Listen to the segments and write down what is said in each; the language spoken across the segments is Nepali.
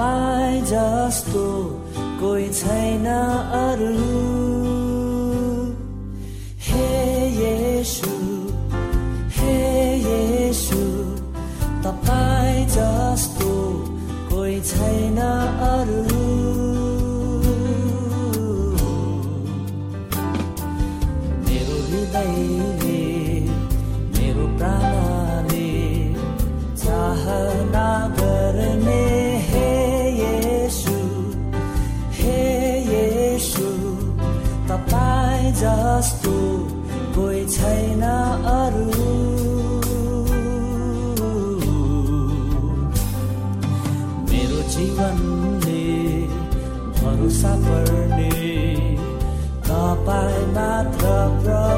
तपाईँ जस्तो कोही छैन अरू। हे येसु हे येसु तपाईँ जस्तो कोही छैन अरू। मेरो हृदयले मेरो प्राणले जस्तो कोही छैन अरू। मेरो जीवनले भरोसा पर्ने तपाईँ मात्र प्रभु।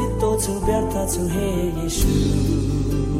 with thoughts of Berta to hear you.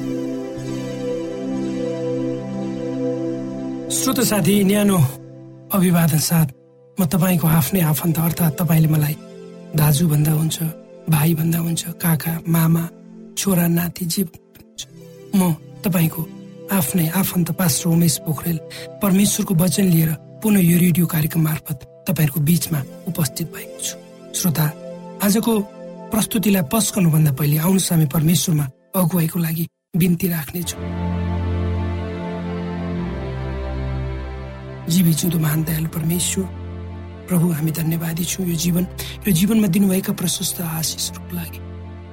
श्रोत साथी न्यानो अभिवादन साथ म तपाईँको आफ्नै आफन्त अर्थात् तपाईँले मलाई दाजु भन्दा हुन्छ भाइ भन्दा हुन्छ काका मामा छोरा नाति जे म तपाईँको आफ्नै आफन्त पास्टर उमेश पोखरेल परमेश्वरको वचन लिएर पुनः यो रेडियो कार्यक्रम मार्फत तपाईँहरूको बिचमा उपस्थित भएको छु। श्रोता आजको प्रस्तुतिलाई पस्कनुभन्दा पहिले आउनुहोस् हामी परमेश्वरमा अगुवाईको लागि बिन्ती राख्नेछौँ। जीवी जिउँदो महान दयालु परमेश्वर प्रभु हामी धन्यवादी छौँ यो जीवन। यो जीवनमा दिनुभएका प्रशस्त आशिषहरूको लागि।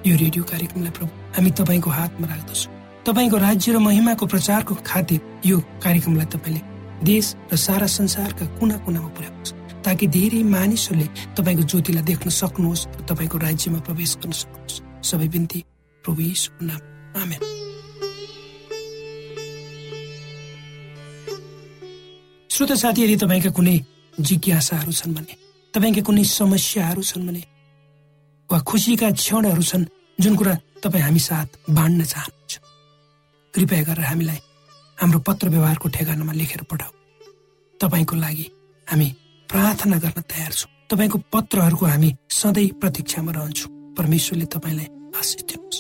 यो रेडियो कार्यक्रमलाई प्रभु हामी तपाईँको हातमा राख्दछौँ। तपाईँको राज्य र महिमाको प्रचारको खातिर यो कार्यक्रमलाई तपाईँले देश र सारा संसारका कुना कुनामा पुर्याउनुहोस्। ताकि धेरै मानिसहरूले तपाईँको ज्योतिलाई देख्न सक्नुहोस् तपाईँको राज्यमा प्रवेश गर्न सक्नुहोस्। सबै बिन्ती प्रभु नाम आमेन। श्रोत साथी यदि तपाईँका कुनै जिज्ञासाहरू छन् भने तपाईँका कुनै समस्याहरू छन् भने वा खुसीका क्षणहरू छन् जुन कुरा तपाईँ हामी साथ बाँड्न चाहनुहुन्छ कृपया गरेर हामीलाई हाम्रो पत्र व्यवहारको ठेगानामा लेखेर पठाऊ। तपाईँको लागि हामी प्रार्थना गर्न तयार छौँ। तपाईँको पत्रहरूको हामी सधैँ प्रतीक्षामा रहन्छौँ। परमेश्वरले तपाईँलाई आशिष दिनुहोस्।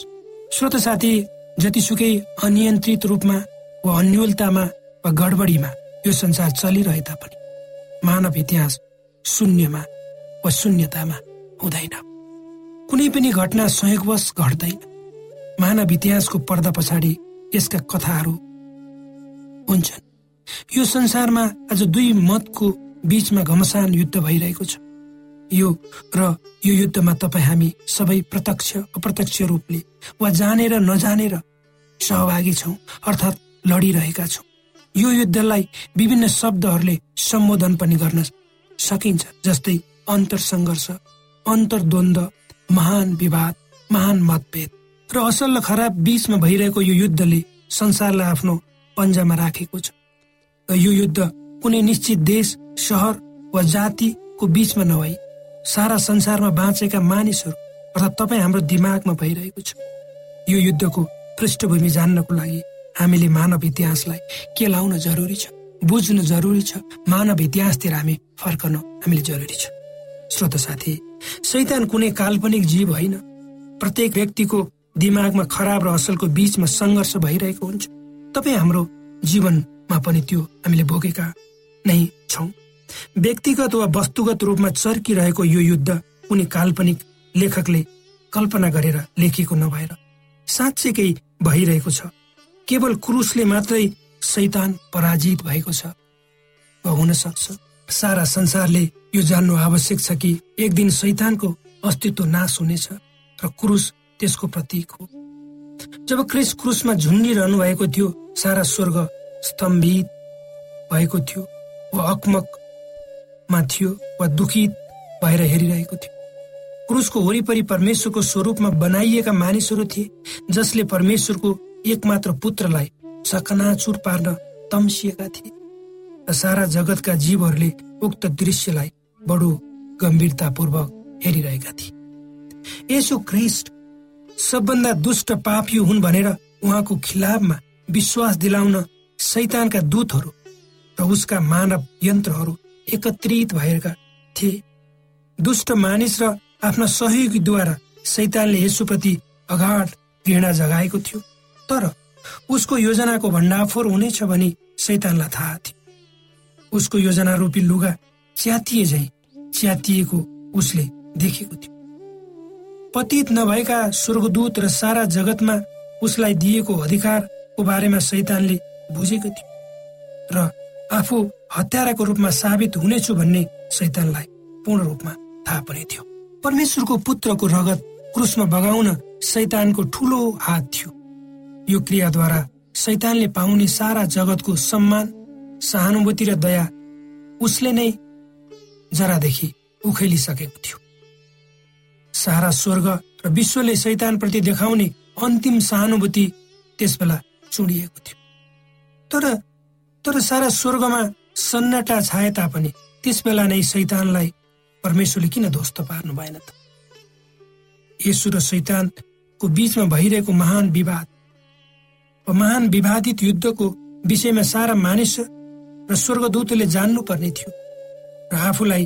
श्रोत साथी जतिसुकै अनियन्त्रित रूपमा वा अन्यलतामा वा गडबडीमा यो संसार चलिरहे तापनि मानव इतिहास शून्यमा वा शून्यतामा हुँदैन। कुनै पनि घटना संयोगवश घट्दैन। मानव इतिहासको पर्दा पछाडि यसका कथाहरू हुन्छन्। यो संसारमा आज दुई मतको बीचमा घमसान युद्ध भइरहेको छ। यो र यो युद्धमा तपाईँ हामी सबै प्रत्यक्ष अप्रत्यक्ष रूपले वा जानेर नजानेर सहभागी छौँ अर्थात् लडिरहेका छौँ। यो युद्धलाई विभिन्न शब्दहरूले सम्बोधन पनि गर्न सकिन्छ जस्तै अन्तर सङ्घर्ष अन्तर्द्वन्द महान विवाद महान मतभेद। र असल र खराब बीचमा भइरहेको यो युद्धले संसारलाई आफ्नो पन्जामा राखेको छ। र यो युद्ध कुनै निश्चित देश सहर वा जातिको बीचमा नभई सारा संसारमा बाँचेका मानिसहरू अर्थात् तपाईँ हाम्रो दिमागमा भइरहेको छ। यो युद्धको पृष्ठभूमि जान्नको लागि हामीले मानव इतिहासलाई के लाउन जरुरी छ बुझ्नु जरुरी छ मानव इतिहासतिर हामी फर्कन हामीले जरुरी छ। श्रोत साथी सैतान कुनै काल्पनिक जीव होइन। प्रत्येक व्यक्तिको दिमागमा खराब र असलको बीचमा सङ्घर्ष भइरहेको हुन्छ। तपाईँ हाम्रो जीवनमा पनि त्यो हामीले भोगेका नै छौँ। व्यक्तिगत वा वस्तुगत रूपमा चर्किरहेको यो युद्ध कुनै काल्पनिक लेखकले कल्पना गरेर लेखेको नभएर साँच्चैकै भइरहेको छ। केवल क्रुसले मात्रै सैतान पराजित भएको छ। वा हुन सक्छ। सारा संसारले यो जान्नु आवश्यक छ कि एक दिन सैतानको अस्तित्व नाश हुनेछ र क्रुस त्यसको प्रतीक हो। जब क्रिस क्रुसमा झुन्डिरहनु भएको थियो सारा स्वर्ग स्तम्भित भएको थियो वा अकमकमा थियो वा दुखित भएर हेरिरहेको थियो। क्रुसको वरिपरि परमेश्वरको स्वरूपमा बनाइएका मानिसहरू थिए जसले परमेश्वरको एकमात्र पुत्रलाई चकनाचुर पार्न तम्सिएका थिए सारा जगतका जीवहरूले उक्त दृश्यलाई बडो गम्भीरतापूर्वक हेरिरहेका थिए। यसो क्रिस्ट सबभन्दा दुष्ट पापी हुन् भनेर उहाँको खिलाफमा विश्वास दिलाउन शैतानका दूतहरू र उसका मानव यन्त्रहरू एकत्रित भएका थिए। दुष्ट मानिस र आफ्ना सहयोगीद्वारा शैतानले यसुप्रति अगाध घृणा जगाएको थियो। तर उसको योजनाको भण्डाफोर हुनेछ भनी शैतानलाई थाहा थियो। उसको योजना रूपी लुगा च्यातिए झै च्यातिएको उसले देखेको थियो। पतित नभएका स्वर्गदूत र सारा जगतमा उसलाई दिएको अधिकारको बारेमा शैतानले बुझेको थियो र आफू हत्याराको रूपमा साबित हुनेछु भन्ने शैतानलाई पूर्ण रूपमा थाहा पनि थियो। परमेश्वरको पुत्रको रगत क्रुसमा बगाउन शैतानको ठुलो हात थियो। यो क्रियाद्वारा शैतानले पाउने सारा जगतको सम्मान सहानुभूति र दया उसले नै जरादेखि उखेलिसकेको थियो। सारा स्वर्ग र विश्वले शैतानप्रति देखाउने अन्तिम सहानुभूति त्यसबेला चुडिएको थियो। तर तर सारा स्वर्गमा सन्नाटा छाए तापनि त्यस बेला नै शैतानलाई परमेश्वरले किन ध्वस्त पार्नु भएन त? यसु र शैतानको बीचमा भइरहेको महान विवाद महान विवादित युद्धको विषयमा सारा मानिस र स्वर्गदूतले जान्नुपर्ने थियो। र आफूलाई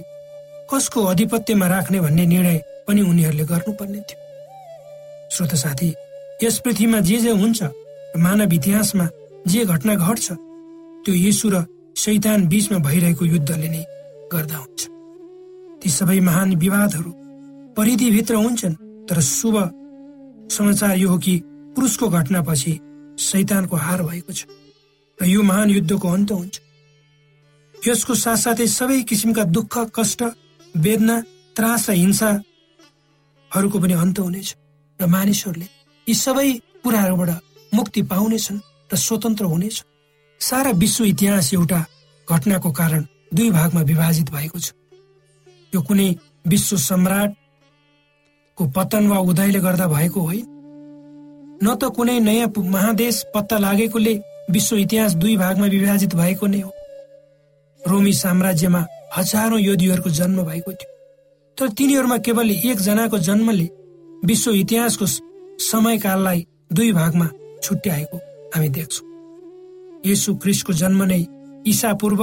कसको अधिपत्यमा राख्ने भन्ने निर्णय पनि उनीहरूले गर्नुपर्ने थियो। श्रोत साथी यस पृथ्वीमा जे जे हुन्छ मानव इतिहासमा जे घटना घट्छ त्यो यीशु र शैतान बीचमा भइरहेको युद्धले नै गर्दा हुन्छ। ती सबै महान विवादहरू परिधिभित्र हुन्छन् तर शुभ समाचार यो हो कि पुरुषको घटनापछि शैतानको हार भएको छ र यो महान युद्धको अन्त हुन्छ। यसको साथसाथै सबै किसिमका दुःख कष्ट वेदना त्रास र हिंसाहरूको पनि अन्त हुनेछ र मानिसहरूले यी सबै कुराहरूबाट मुक्ति पाउनेछन् र स्वतन्त्र हुनेछ। सारा विश्व इतिहास एउटा घटनाको कारण दुई भागमा विभाजित भएको छ। यो कुनै विश्व सम्राटको पतन वा उदयले गर्दा भएको होइन। न त कुनै नयाँ महादेश पत्ता लागेकोले विश्व इतिहास दुई भागमा विभाजित भएको नै हो। रोमी साम्राज्यमा हजारौं योधीहरूको जन्म भएको थियो। तर तिनीहरूमा केवल एकजनाको जन्मले विश्व इतिहासको समयकाललाई दुई भागमा छुट्याएको हामी देख्छौँ। यसु क्रिस्टको जन्म नै ईसा पूर्व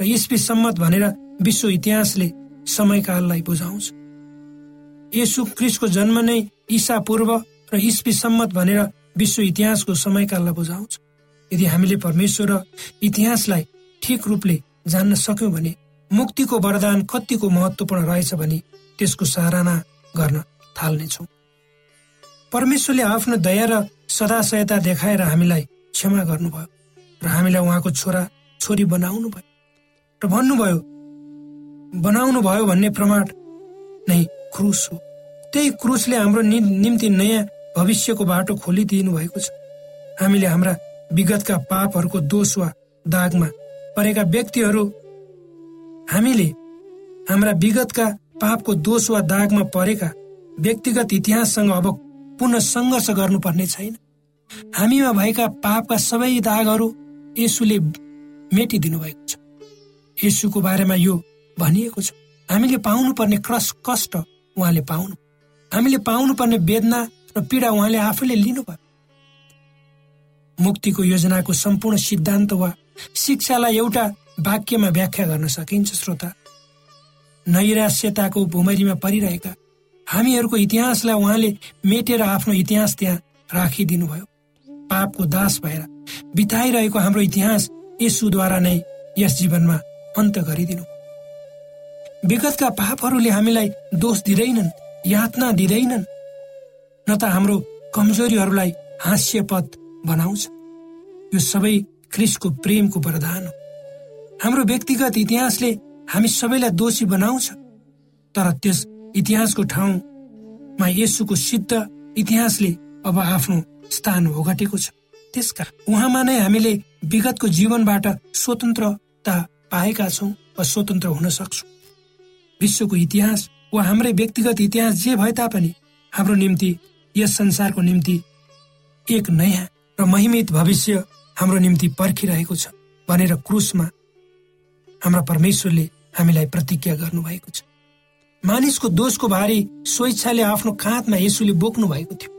र इस्पी सम्मत भनेर विश्व इतिहासले समयकाललाई बुझाउँछ। यसु क्रिस्टको जन्म नै ईसा पूर्व र इस्पी सम्मत भनेर विश्व इतिहासको समयकाललाई बुझाउँछ। यदि हामीले परमेश्वर र इतिहासलाई ठिक रूपले जान्न सक्यौँ भने मुक्तिको वरदान कतिको महत्वपूर्ण रहेछ भने त्यसको सराहना गर्न थाल्नेछौँ। परमेश्वरले आफ्नो दया र सदा सहायता देखाएर हामीलाई क्षमा गर्नुभयो र हामीलाई उहाँको छोरा छोरी बनाउनु भयो र भन्नुभयो बनाउनु भयो भन्ने प्रमाण नै क्रुस हो। त्यही क्रुसले हाम्रो निम्ति नयाँ भविष्यको बाटो खोलिदिनु भएको छ। हामीले हाम्रा विगतका पापहरूको दोष वा दागमा परेका व्यक्तिहरू हामीले हाम्रा विगतका पापको दोष वा दागमा परेका व्यक्तिगत इतिहाससँग अब पुनः सङ्घर्ष गर्नुपर्ने छैन। हामीमा भएका पापका सबै दागहरू यसुले मेटिदिनु भएको छ। यसुको बारेमा यो भनिएको छ हामीले पाउनु पर्ने क्रस कष्ट उहाँले पाउनु। हामीले पाउनु पर्ने वेदना र पीडा उहाँले आफैले लिनु भयो मुक्तिको योजनाको सम्पूर्ण सिद्धान्त वा शिक्षालाई एउटा वाक्यमा व्याख्या गर्न सकिन्छ श्रोता। नैराश्यताको भुमरीमा परिरहेका हामीहरूको इतिहासलाई उहाँले मेटेर आफ्नो इतिहास त्यहाँ राखिदिनु भयो पापको दास भएर बिताइरहेको हाम्रो इतिहास यसुद्वारा नै यस जीवनमा अन्त गरिदिनु। विगतका पापहरूले हामीलाई दोष दिँदैनन् यातना दिँदैनन् न त हाम्रो कमजोरीहरूलाई हास्यपद बनाउँछ। यो सबै क्रिसको प्रेमको वरदान हो। हाम्रो व्यक्तिगत इतिहासले हामी सबैलाई दोषी बनाउँछ। तर त्यस इतिहासको ठाउँमा यसुको सिद्ध इतिहासले अब आफ्नो स्थान ओगटेको छ। त्यसका उहाँमा नै हामीले विगतको जीवनबाट स्वतन्त्रता पाएका छौँ वा स्वतन्त्र हुन सक्छौँ। विश्वको इतिहास वा हाम्रै व्यक्तिगत इतिहास जे भए तापनि हाम्रो निम्ति यस संसारको निम्ति एक नयाँ र महिमित भविष्य हाम्रो निम्ति पर्खिरहेको छ भनेर क्रुसमा हाम्रा परमेश्वरले हामीलाई प्रतिज्ञा गर्नुभएको छ। मानिसको दोषको भारी स्वेच्छाले आफ्नो काँधमा यसुले बोक्नु भएको थियो।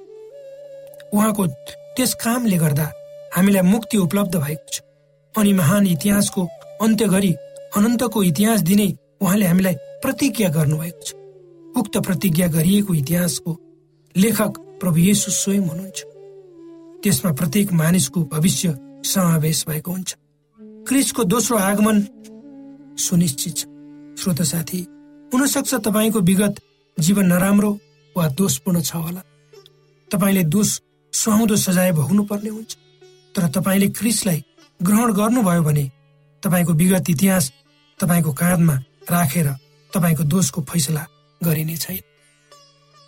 उहाँको त्यस कामले गर्दा हामीलाई मुक्ति उपलब्ध भएको छ। अनि महान इतिहासको अन्त्य गरी अनन्तको इतिहास दिने उहाँले हामीलाई प्रतिज्ञा गर्नुभएको छ। उक्त प्रतिज्ञा गरिएको इतिहासको लेखक प्रभु येसु स्वयं हुनुहुन्छ। त्यसमा प्रत्येक मानिसको भविष्य समावेश भएको हुन्छ। क्रिसको दोस्रो आगमन सुनिश्चित छ। श्रोत साथी हुनसक्छ तपाईँको विगत जीवन नराम्रो वा दोषपूर्ण छ होला। तपाईँले दोष सुहाउँदो सजाय भोग्नु पर्ने हुन्छ। तर तपाईँले क्रिसलाई ग्रहण गर्नुभयो भने तपाईँको विगत इतिहास तपाईँको काँधमा राखेर तपाईँको दोषको फैसला गरिने छैन।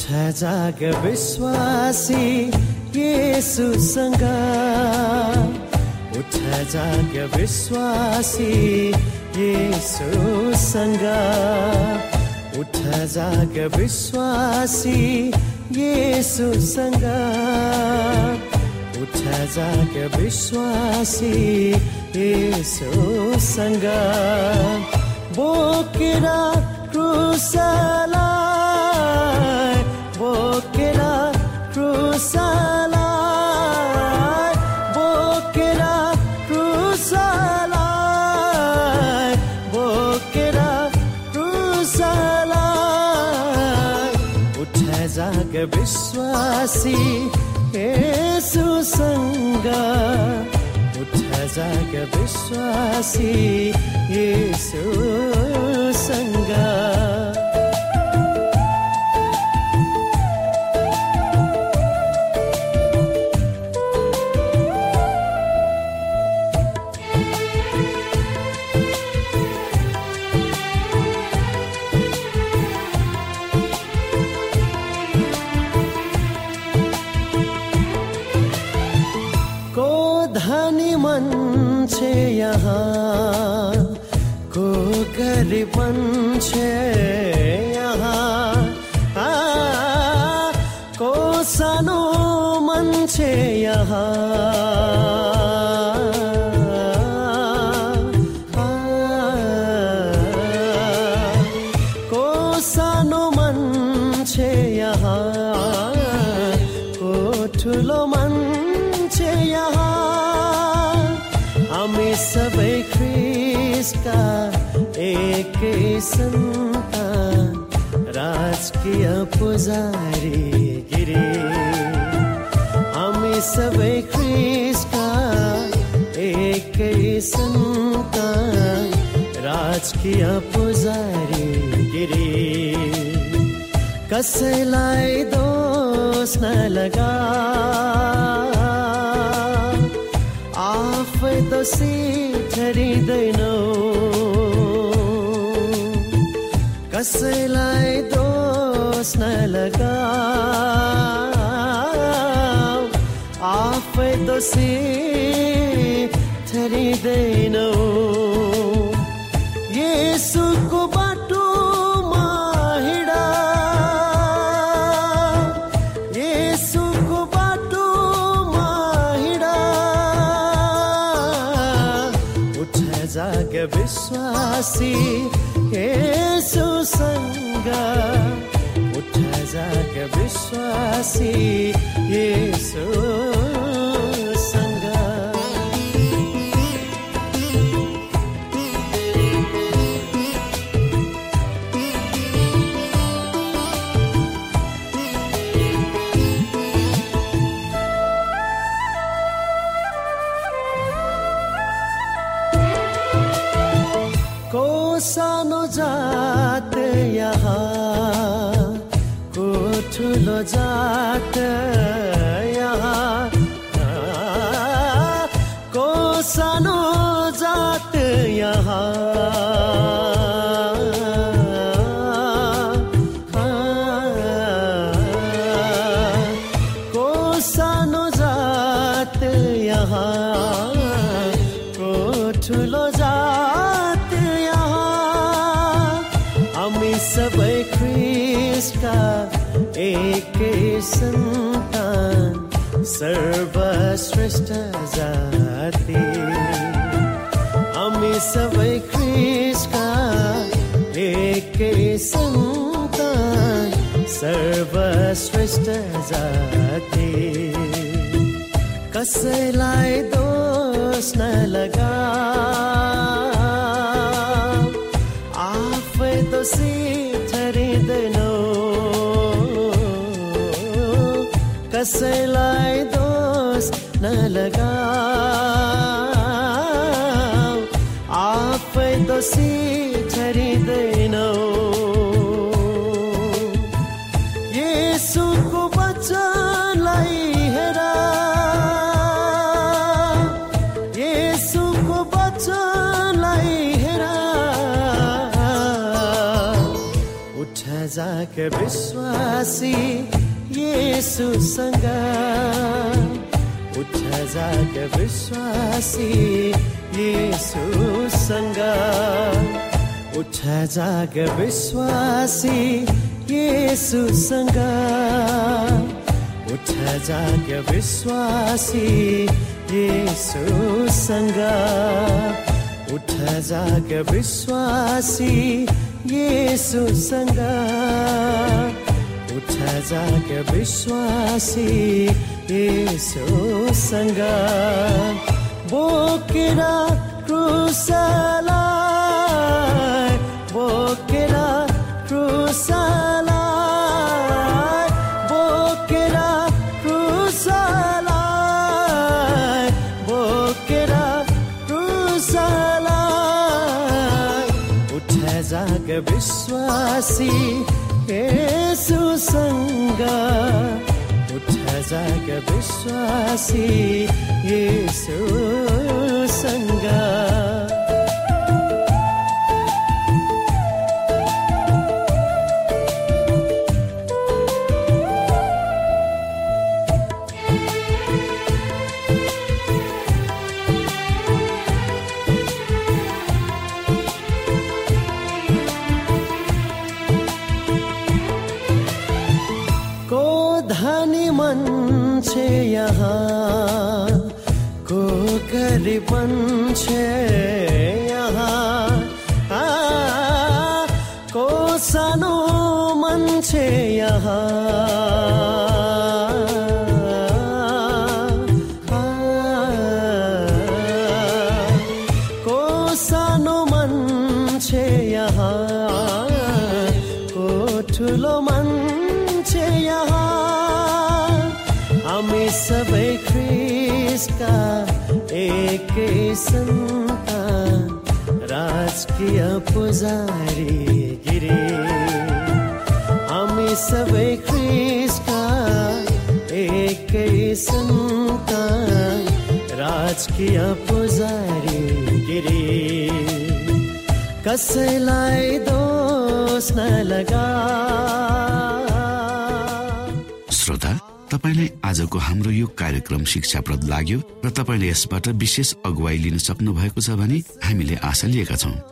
जाग विश्वासी येसुसँग। उठ जाग विश्वासी येसुसँग। उठ जाग विश्वासी येसुसँग। उठ जाग विश्वासी येसुसँग। बोकेर क्रुसला विश्वासी येसुसँग उठ जाग विश्वासी येसुसँग मान्छे यहाँ। को सानो मान्छे यहाँ। को संत राजकीय पुजारी गिरे। हामी सबै ख्रिस्टका एकै राज राजकीय पुजारी गिरे। कसैलाई दोष नलगा आफै दोषी ठरिँदैनौ कसैलाई दोष नलगा आफै दोषी ठहरिँदैनौ येसुको बाटोमा हिँडा। येसुको विश्वासी। येसुसँग उठ जाग विश्वासी येसुसँग को जात यहाँ। को सानो जात यहाँ। को एकै सन्तान सर्वश्रेष्ठ जाति। हामी सबै ख्रिसका एकै सन्तान सर्वश्रेष्ठ जाति। कसैलाई दोष नलगा आफै दोषी कसैलाई दोष नलगा आफै दोषी ठहरिँदैनौ येसुको वचनलाई हेर। येसुको वचनलाई हेर। उठ जाग विश्वासी येसुसँग उठ जाग विश्वासी येसुसँग उठ जाग विश्वासी येसुसँग उठ जाग विश्वासी येसुसँग उठ जाग विश्वासी येसुसँग जाग विश्वासी येसुसँग। बोकेर क्रुसलाई बोकेर क्रुसलाई बोकेर क्रुसलाई बोकेर क्रुसलाई। उठ जाग विश्वासी येसुसँग उठ जाग विश्वासी येसुसँग मान्छे यहाँ। को सानो मान्छे यहाँ। को ठुलो मान्छे यहाँ। हामी सबै ख्रिसका एकै सन्तान राजकीय पुजारी गिरी। सबै एकै राजकीय पुजारी गिरी। कसैलाई दोष नलगा श्रोता तपाईँलाई आजको हाम्रो यो कार्यक्रम शिक्षाप्रद लाग्यो र तपाईँले यसबाट विशेष अगुवाई लिन सक्नु भएको छ भने हामीले आशा लिएका छौँ।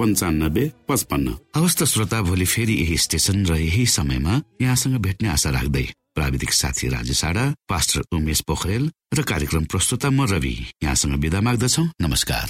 पन्चानब्बे पचपन्न। अवस्था श्रोता भोलि फेरि यही स्टेशन र यही समयमा यहाँसँग भेट्ने आशा राख्दै प्राविधिक साथी राजेश आडा पास्टर उमेश पोखरेल र कार्यक्रम प्रस्तुता म रवि यहाँसँग विदा माग्दछौ। नमस्कार।